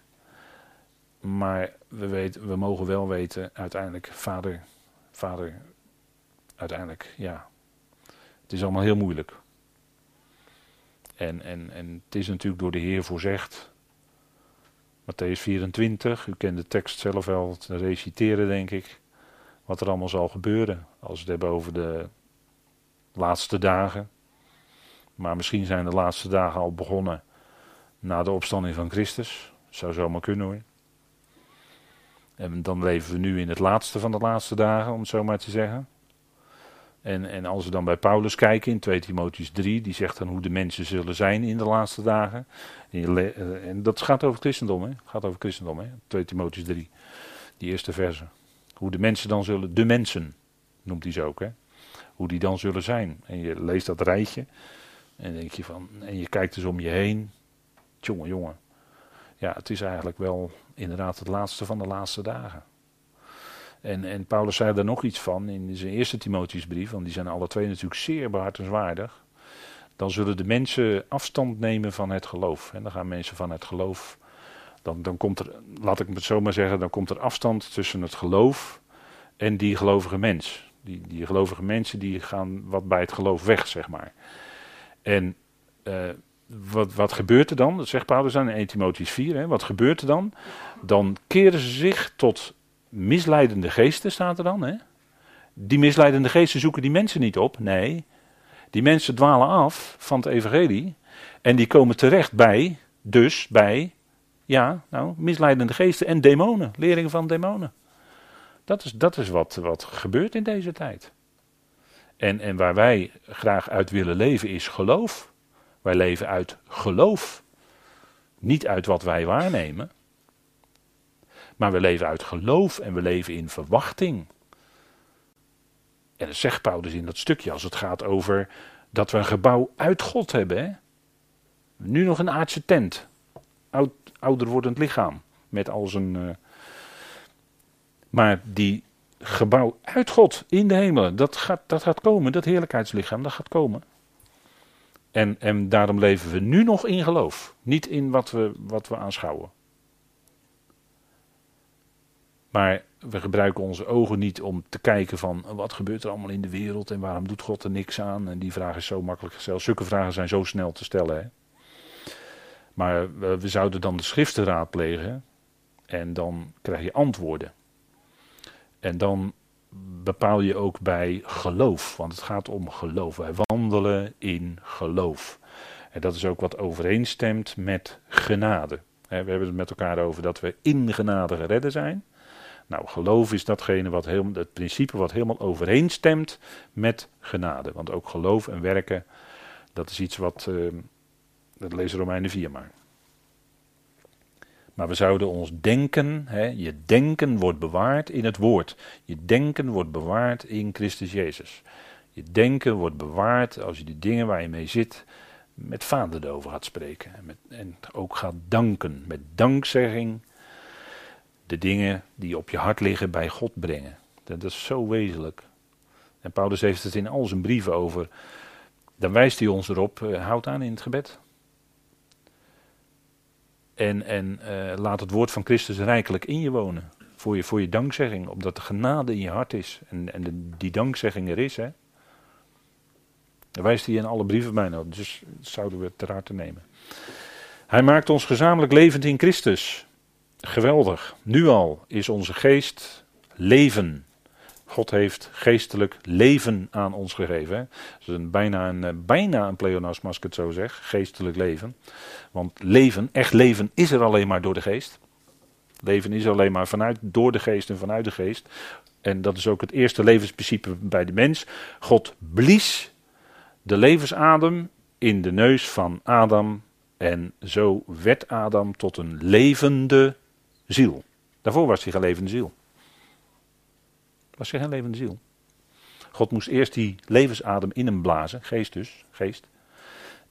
Maar we, weten, we mogen wel weten, uiteindelijk, vader, vader, uiteindelijk, ja. Het is allemaal heel moeilijk. En, en, en het is natuurlijk door de Heer voorzegd Matthäus 24, u kent de tekst zelf wel te reciteren, denk ik. Wat er allemaal zal gebeuren als we het hebben over de laatste dagen. Maar misschien zijn de laatste dagen al begonnen na de opstanding van Christus. Zou zomaar kunnen hoor. En dan leven we nu in het laatste van de laatste dagen, om het zo maar te zeggen. En, en als we dan bij Paulus kijken in 2 Timotheus 3, die zegt dan hoe de mensen zullen zijn in de laatste dagen. En, en dat gaat over christendom, hè? Gaat over christendom, hè? 2 Timotheus 3, die eerste verse. Hoe de mensen dan zullen, de mensen noemt hij ze ook, hè? Hoe die dan zullen zijn. En je leest dat rijtje en denk je van, en je kijkt dus om je heen. Jongen, jongen. Ja, het is eigenlijk wel inderdaad het laatste van de laatste dagen. En, en Paulus zei daar nog iets van in zijn eerste Timotheusbrief, want die zijn alle twee natuurlijk zeer behartenswaardig. Dan zullen de mensen afstand nemen van het geloof. En dan gaan mensen van het geloof. Dan, dan komt er, laat ik het zo maar zeggen, dan komt er afstand tussen het geloof en die gelovige mens. Die, die gelovige mensen die gaan wat bij het geloof weg, zeg maar. En uh, wat, wat gebeurt er dan? Dat zegt Paulus aan in 1 Timotheus 4. Hè? Wat gebeurt er dan? Dan keren ze zich tot misleidende geesten, staat er dan. Hè? Die misleidende geesten zoeken die mensen niet op. Nee, die mensen dwalen af van het evangelie. En die komen terecht bij, dus bij, ja, nou, misleidende geesten en demonen. Leringen van demonen. Dat is, dat is wat, wat gebeurt in deze tijd. En, en waar wij graag uit willen leven is geloof. Wij leven uit geloof. Niet uit wat wij waarnemen. Maar we leven uit geloof en we leven in verwachting. En dat zegt Paulus in dat stukje als het gaat over dat we een gebouw uit God hebben. Nu nog een aardse tent. Oud, ouder wordend lichaam. Met al zijn. Uh... Maar die gebouw uit God in de hemelen, dat gaat, dat gaat komen. Dat heerlijkheidslichaam, dat gaat komen. En, en daarom leven we nu nog in geloof. Niet in wat we, wat we aanschouwen. Maar we gebruiken onze ogen niet om te kijken van wat gebeurt er allemaal in de wereld en waarom doet God er niks aan. En die vraag is zo makkelijk gesteld. Zulke vragen zijn zo snel te stellen. Hè? Maar we, we zouden dan de schriften raadplegen en dan krijg je antwoorden. En dan bepaal je ook bij geloof, want het gaat om geloof. Wij wandelen in geloof. En dat is ook wat overeenstemt met genade. We hebben het met elkaar over dat we in genade geredden zijn. Nou, geloof is datgene wat helemaal, het principe wat helemaal overeenstemt met genade. Want ook geloof en werken, dat is iets wat, uh, dat lezen Romeinen 4 maar. Maar we zouden ons denken, hè, je denken wordt bewaard in het woord. Je denken wordt bewaard in Christus Jezus. Je denken wordt bewaard als je de dingen waar je mee zit met vader over gaat spreken. En, met, en ook gaat danken, met dankzegging de dingen die op je hart liggen bij God brengen. Dat is zo wezenlijk. En Paulus heeft het in al zijn brieven over. Dan wijst hij ons erop, uh, houd aan in het gebed. En, en uh, laat het woord van Christus rijkelijk in je wonen. Voor je, voor je dankzegging, omdat de genade in je hart is. En, en de, die dankzegging er is. Hè. Daar wijst hij in alle brieven bijna. Dus zouden we ter harte nemen. Hij maakt ons gezamenlijk levend in Christus. Geweldig. Nu al is onze geest leven. God heeft geestelijk leven aan ons gegeven. Dat is een, bijna, een, eh, bijna een pleonasme als ik het zo zeg. Geestelijk leven. Want leven, echt leven, is er alleen maar door de geest. Leven is alleen maar vanuit, door de geest en vanuit de geest. En dat is ook het eerste levensprincipe bij de mens. God blies de levensadem in de neus van Adam. En zo werd Adam tot een levende ziel. Daarvoor was hij geen levende ziel. Was geen levende ziel. God moest eerst die levensadem in hem blazen, geest dus, geest.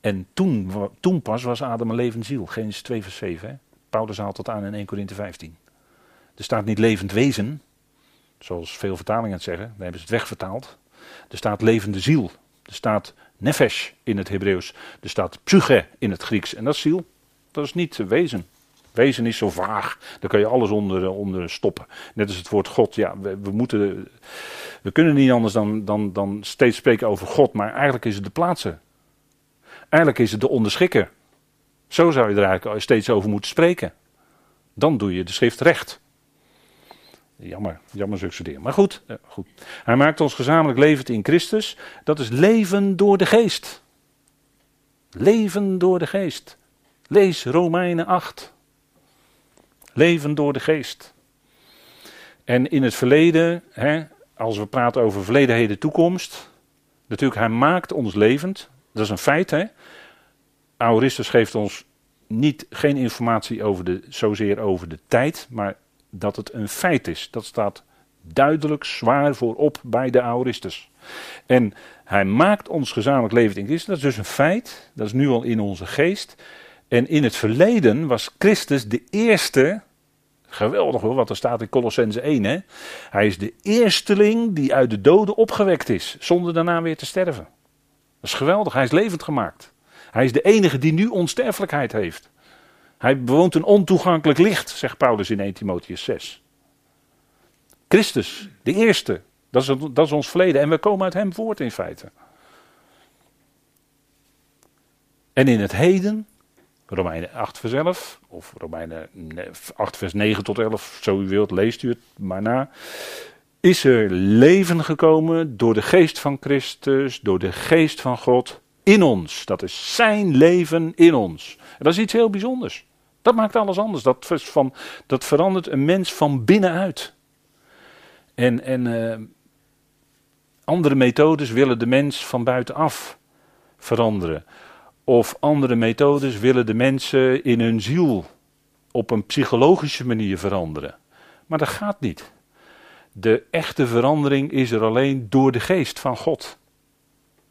En toen, toen pas was Adam een levende ziel. Genesis 2 vers 7. Hè? Paulus haalt dat aan in 1 Korinthe 15. Er staat niet levend wezen, zoals veel vertalingen het zeggen. Dan hebben ze het wegvertaald. Er staat levende ziel. Er staat nefesh in het Hebreeuws. Er staat psyche in het Grieks. En dat is ziel. Dat is niet wezen. Wezen is zo vaag, daar kun je alles onder, onder stoppen. Net als het woord God, ja, we, we, moeten, we kunnen niet anders dan, dan, dan steeds spreken over God, maar eigenlijk is het de plaatsen. Eigenlijk is het de onderschikker. Zo zou je er eigenlijk steeds over moeten spreken. Dan doe je de schrift recht. Jammer, jammer zulke Maar goed, eh, goed, hij maakt ons gezamenlijk levend in Christus. Dat is leven door de geest. Leven door de geest. Lees Romeinen 8. Leven door de geest. En in het verleden, hè, als we praten over verleden, heden, toekomst. Natuurlijk, hij maakt ons levend. Dat is een feit. Hè? Aoristus geeft ons niet, geen informatie over de, zozeer over de tijd, maar dat het een feit is. Dat staat duidelijk zwaar voorop bij de Aoristus. En hij maakt ons gezamenlijk levend in Christus. Dat is dus een feit. Dat is nu al in onze geest. En in het verleden was Christus de eerste, geweldig hoor, wat er staat in Colossense 1. Hè? Hij is de eersteling die uit de doden opgewekt is, zonder daarna weer te sterven. Dat is geweldig, hij is levend gemaakt. Hij is de enige die nu onsterfelijkheid heeft. Hij bewoont een ontoegankelijk licht, zegt Paulus in 1 Timotheus 6. Christus, de eerste, dat is, dat is ons verleden en we komen uit hem voort in feite. En in het heden Romeinen 8 vers 11, of Romeinen 8 vers 9 tot 11, zo u wilt, leest u het maar na. Is er leven gekomen door de geest van Christus, door de geest van God in ons. Dat is zijn leven in ons. En dat is iets heel bijzonders. Dat maakt alles anders. Dat, van, dat verandert een mens van binnenuit. En, en uh, Andere methodes willen de mens van buitenaf veranderen. Of andere methodes willen de mensen in hun ziel op een psychologische manier veranderen. Maar dat gaat niet. De echte verandering is er alleen door de geest van God.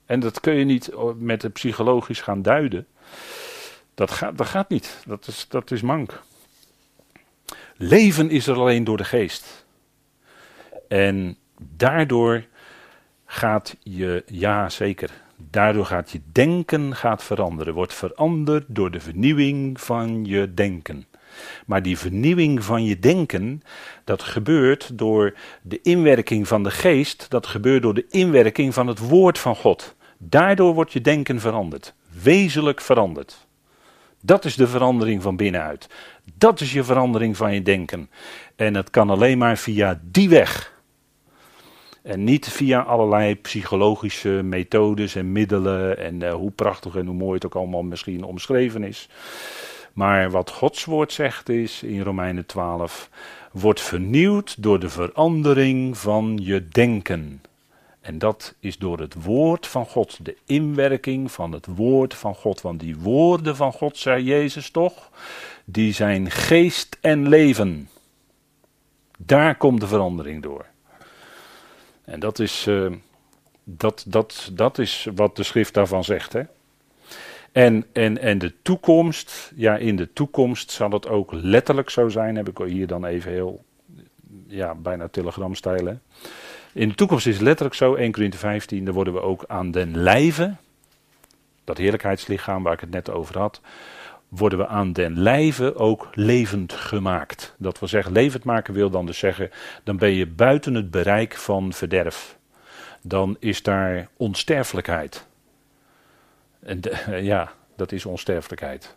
En dat kun je niet met de psychologisch gaan duiden. Dat gaat, dat gaat niet. Dat is, dat is mank. Leven is er alleen door de geest. En daardoor gaat je, ja zeker, daardoor gaat je denken gaat veranderen. Wordt veranderd door de vernieuwing van je denken. Maar die vernieuwing van je denken, dat gebeurt door de inwerking van de geest, dat gebeurt door de inwerking van het woord van God. Daardoor wordt je denken veranderd, wezenlijk veranderd. Dat is de verandering van binnenuit. Dat is je verandering van je denken. En het kan alleen maar via die weg. En niet via allerlei psychologische methodes en middelen en uh, hoe prachtig en hoe mooi het ook allemaal misschien omschreven is. Maar wat Gods woord zegt is in Romeinen 12, wordt vernieuwd door de verandering van je denken. En dat is door het woord van God, de inwerking van het woord van God. Want die woorden van God, zei Jezus toch, die zijn geest en leven. Daar komt de verandering door. En dat is, uh, dat, dat, dat is wat de schrift daarvan zegt. Hè? En, en, en de toekomst, ja, in de toekomst zal het ook letterlijk zo zijn. Heb ik hier dan even heel, ja, bijna telegramstijl. In de toekomst is het letterlijk zo, 1 Corinthië 15, dan worden we ook aan den lijve, dat heerlijkheidslichaam waar ik het net over had, worden we aan den lijve ook levend gemaakt. Dat wil zeggen, levend maken wil dan dus zeggen, dan ben je buiten het bereik van verderf. Dan is daar onsterfelijkheid. En ja, dat is onsterfelijkheid.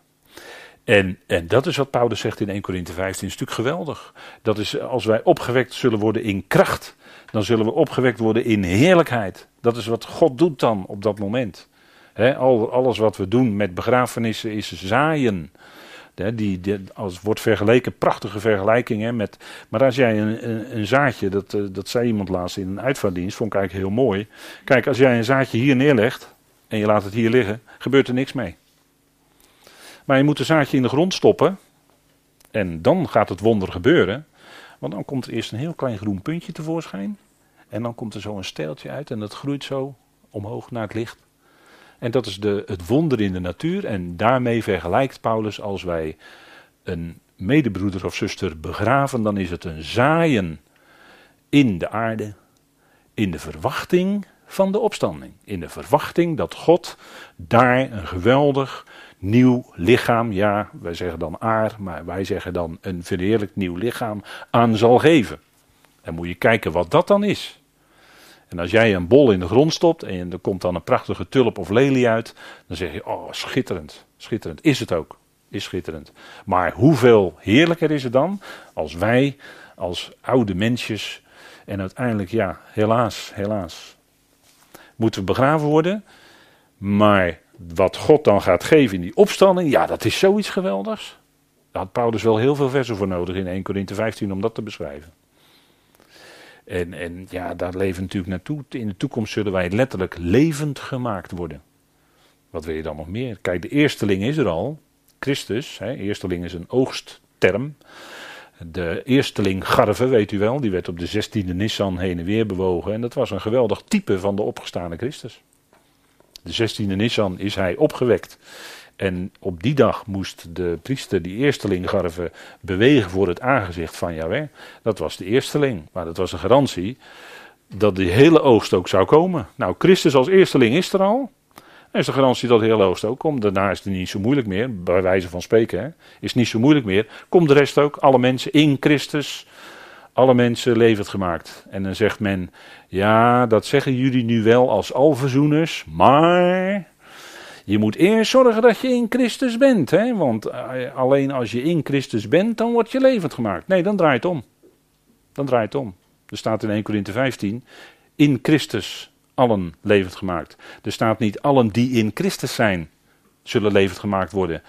En, en dat is wat Paulus zegt in 1 Corinthië 15, een stuk geweldig. Dat is als wij opgewekt zullen worden in kracht, dan zullen we opgewekt worden in heerlijkheid. Dat is wat God doet dan op dat moment. Al, alles wat we doen met begrafenissen is zaaien. die, als wordt vergeleken, prachtige vergelijking. met, maar als jij een, een, zaadje, dat, eh, dat zei iemand laatst in een uitvaartdienst, vond ik eigenlijk heel mooi. Kijk, als jij een zaadje hier neerlegt en je laat het hier liggen, gebeurt er niks mee. Maar je moet een zaadje in de grond stoppen en dan gaat het wonder gebeuren. Want dan komt er eerst een heel klein groen puntje tevoorschijn. En dan komt er zo een steeltje uit en dat groeit zo omhoog naar het licht. En dat is de, het wonder in de natuur. En daarmee vergelijkt Paulus als wij een medebroeder of zuster begraven, dan is het een zaaien in de aarde, in de verwachting van de opstanding. In de verwachting dat God daar een geweldig nieuw lichaam, ja, wij zeggen dan aar, maar wij zeggen dan een verheerlijk nieuw lichaam aan zal geven. En moet je kijken wat dat dan is. En als jij een bol in de grond stopt en er komt dan een prachtige tulp of lelie uit, dan zeg je, oh, schitterend, schitterend. Is het ook, is schitterend. Maar hoeveel heerlijker is het dan als wij, als oude mensjes, en uiteindelijk, ja, helaas, helaas, moeten we begraven worden. Maar wat God dan gaat geven in die opstanding, ja, dat is zoiets geweldigs. Daar had Paulus wel heel veel versen voor nodig in 1 Corinthië 15 om dat te beschrijven. En, en ja, daar leven natuurlijk naartoe. In de toekomst zullen wij letterlijk levend gemaakt worden. Wat wil je dan nog meer? Kijk, de eersteling is er al. Christus, hè, eersteling is een oogstterm. De eersteling Garve, weet u wel, die werd op de 16e Nissan heen en weer bewogen. En dat was een geweldig type van de opgestane Christus. De 16e Nissan is hij opgewekt. En op die dag moest de priester die eersteling garven bewegen voor het aangezicht van Yahweh. Dat was de eersteling. Maar dat was een garantie dat de hele oogst ook zou komen. Nou, Christus als eersteling is er al. Er is de garantie dat de hele oogst ook komt. Daarna is het niet zo moeilijk meer, bij wijze van spreken. Hè. Is niet zo moeilijk meer. Komt de rest ook, alle mensen in Christus. Alle mensen levend gemaakt. En dan zegt men, ja, dat zeggen jullie nu wel als alverzoeners, maar je moet eerst zorgen dat je in Christus bent. Hè? Want eh, alleen als je in Christus bent, dan word je levend gemaakt. Nee, dan draait het om. Dan draait het om. Er staat in 1 Corinthië 15, in Christus allen levend gemaakt. Er staat niet allen die in Christus zijn, zullen levend gemaakt worden.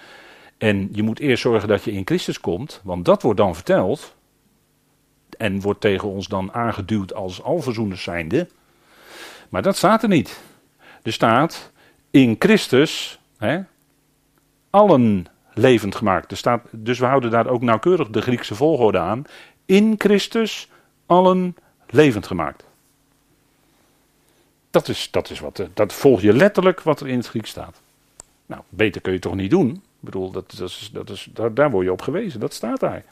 En je moet eerst zorgen dat je in Christus komt, want dat wordt dan verteld. En wordt tegen ons dan aangeduwd als alverzoeners zijnde. Maar dat staat er niet. Er staat in Christus hè, allen levend gemaakt. Er staat, dus we houden daar ook nauwkeurig de Griekse volgorde aan. In Christus allen levend gemaakt. Dat is, dat is wat, dat volg je letterlijk wat er in het Grieks staat. Nou, beter kun je toch niet doen? Ik bedoel, dat, dat is, dat is, daar, daar word je op gewezen, dat staat daar.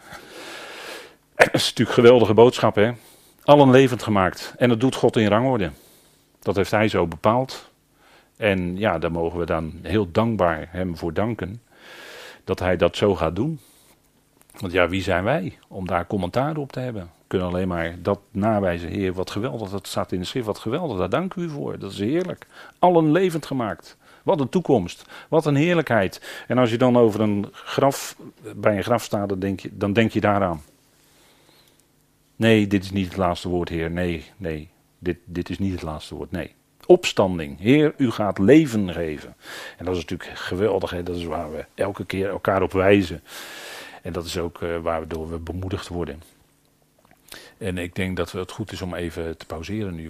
dat is natuurlijk een geweldige boodschap, hè? Allen levend gemaakt. En dat doet God in rangorde. Dat heeft Hij zo bepaald. En ja, daar mogen we dan heel dankbaar Hem voor danken. Dat Hij dat zo gaat doen. Want ja, wie zijn wij om daar commentaar op te hebben? We kunnen alleen maar dat nawijzen, Heer, wat geweldig. Dat staat in de schrift, wat geweldig. Daar dank u voor. Dat is heerlijk. Allen levend gemaakt. Wat een toekomst. Wat een heerlijkheid. En als je dan over een graf, bij een graf staat, dan denk je, dan denk je daaraan. Nee, dit is niet het laatste woord, Heer. Nee, nee. Dit, dit is niet het laatste woord. Nee. Opstanding. Heer, u gaat leven geven. En dat is natuurlijk geweldig. Hè? Dat is waar we elke keer elkaar op wijzen. En dat is ook uh, waardoor we bemoedigd worden. En ik denk dat het goed is om even te pauzeren nu.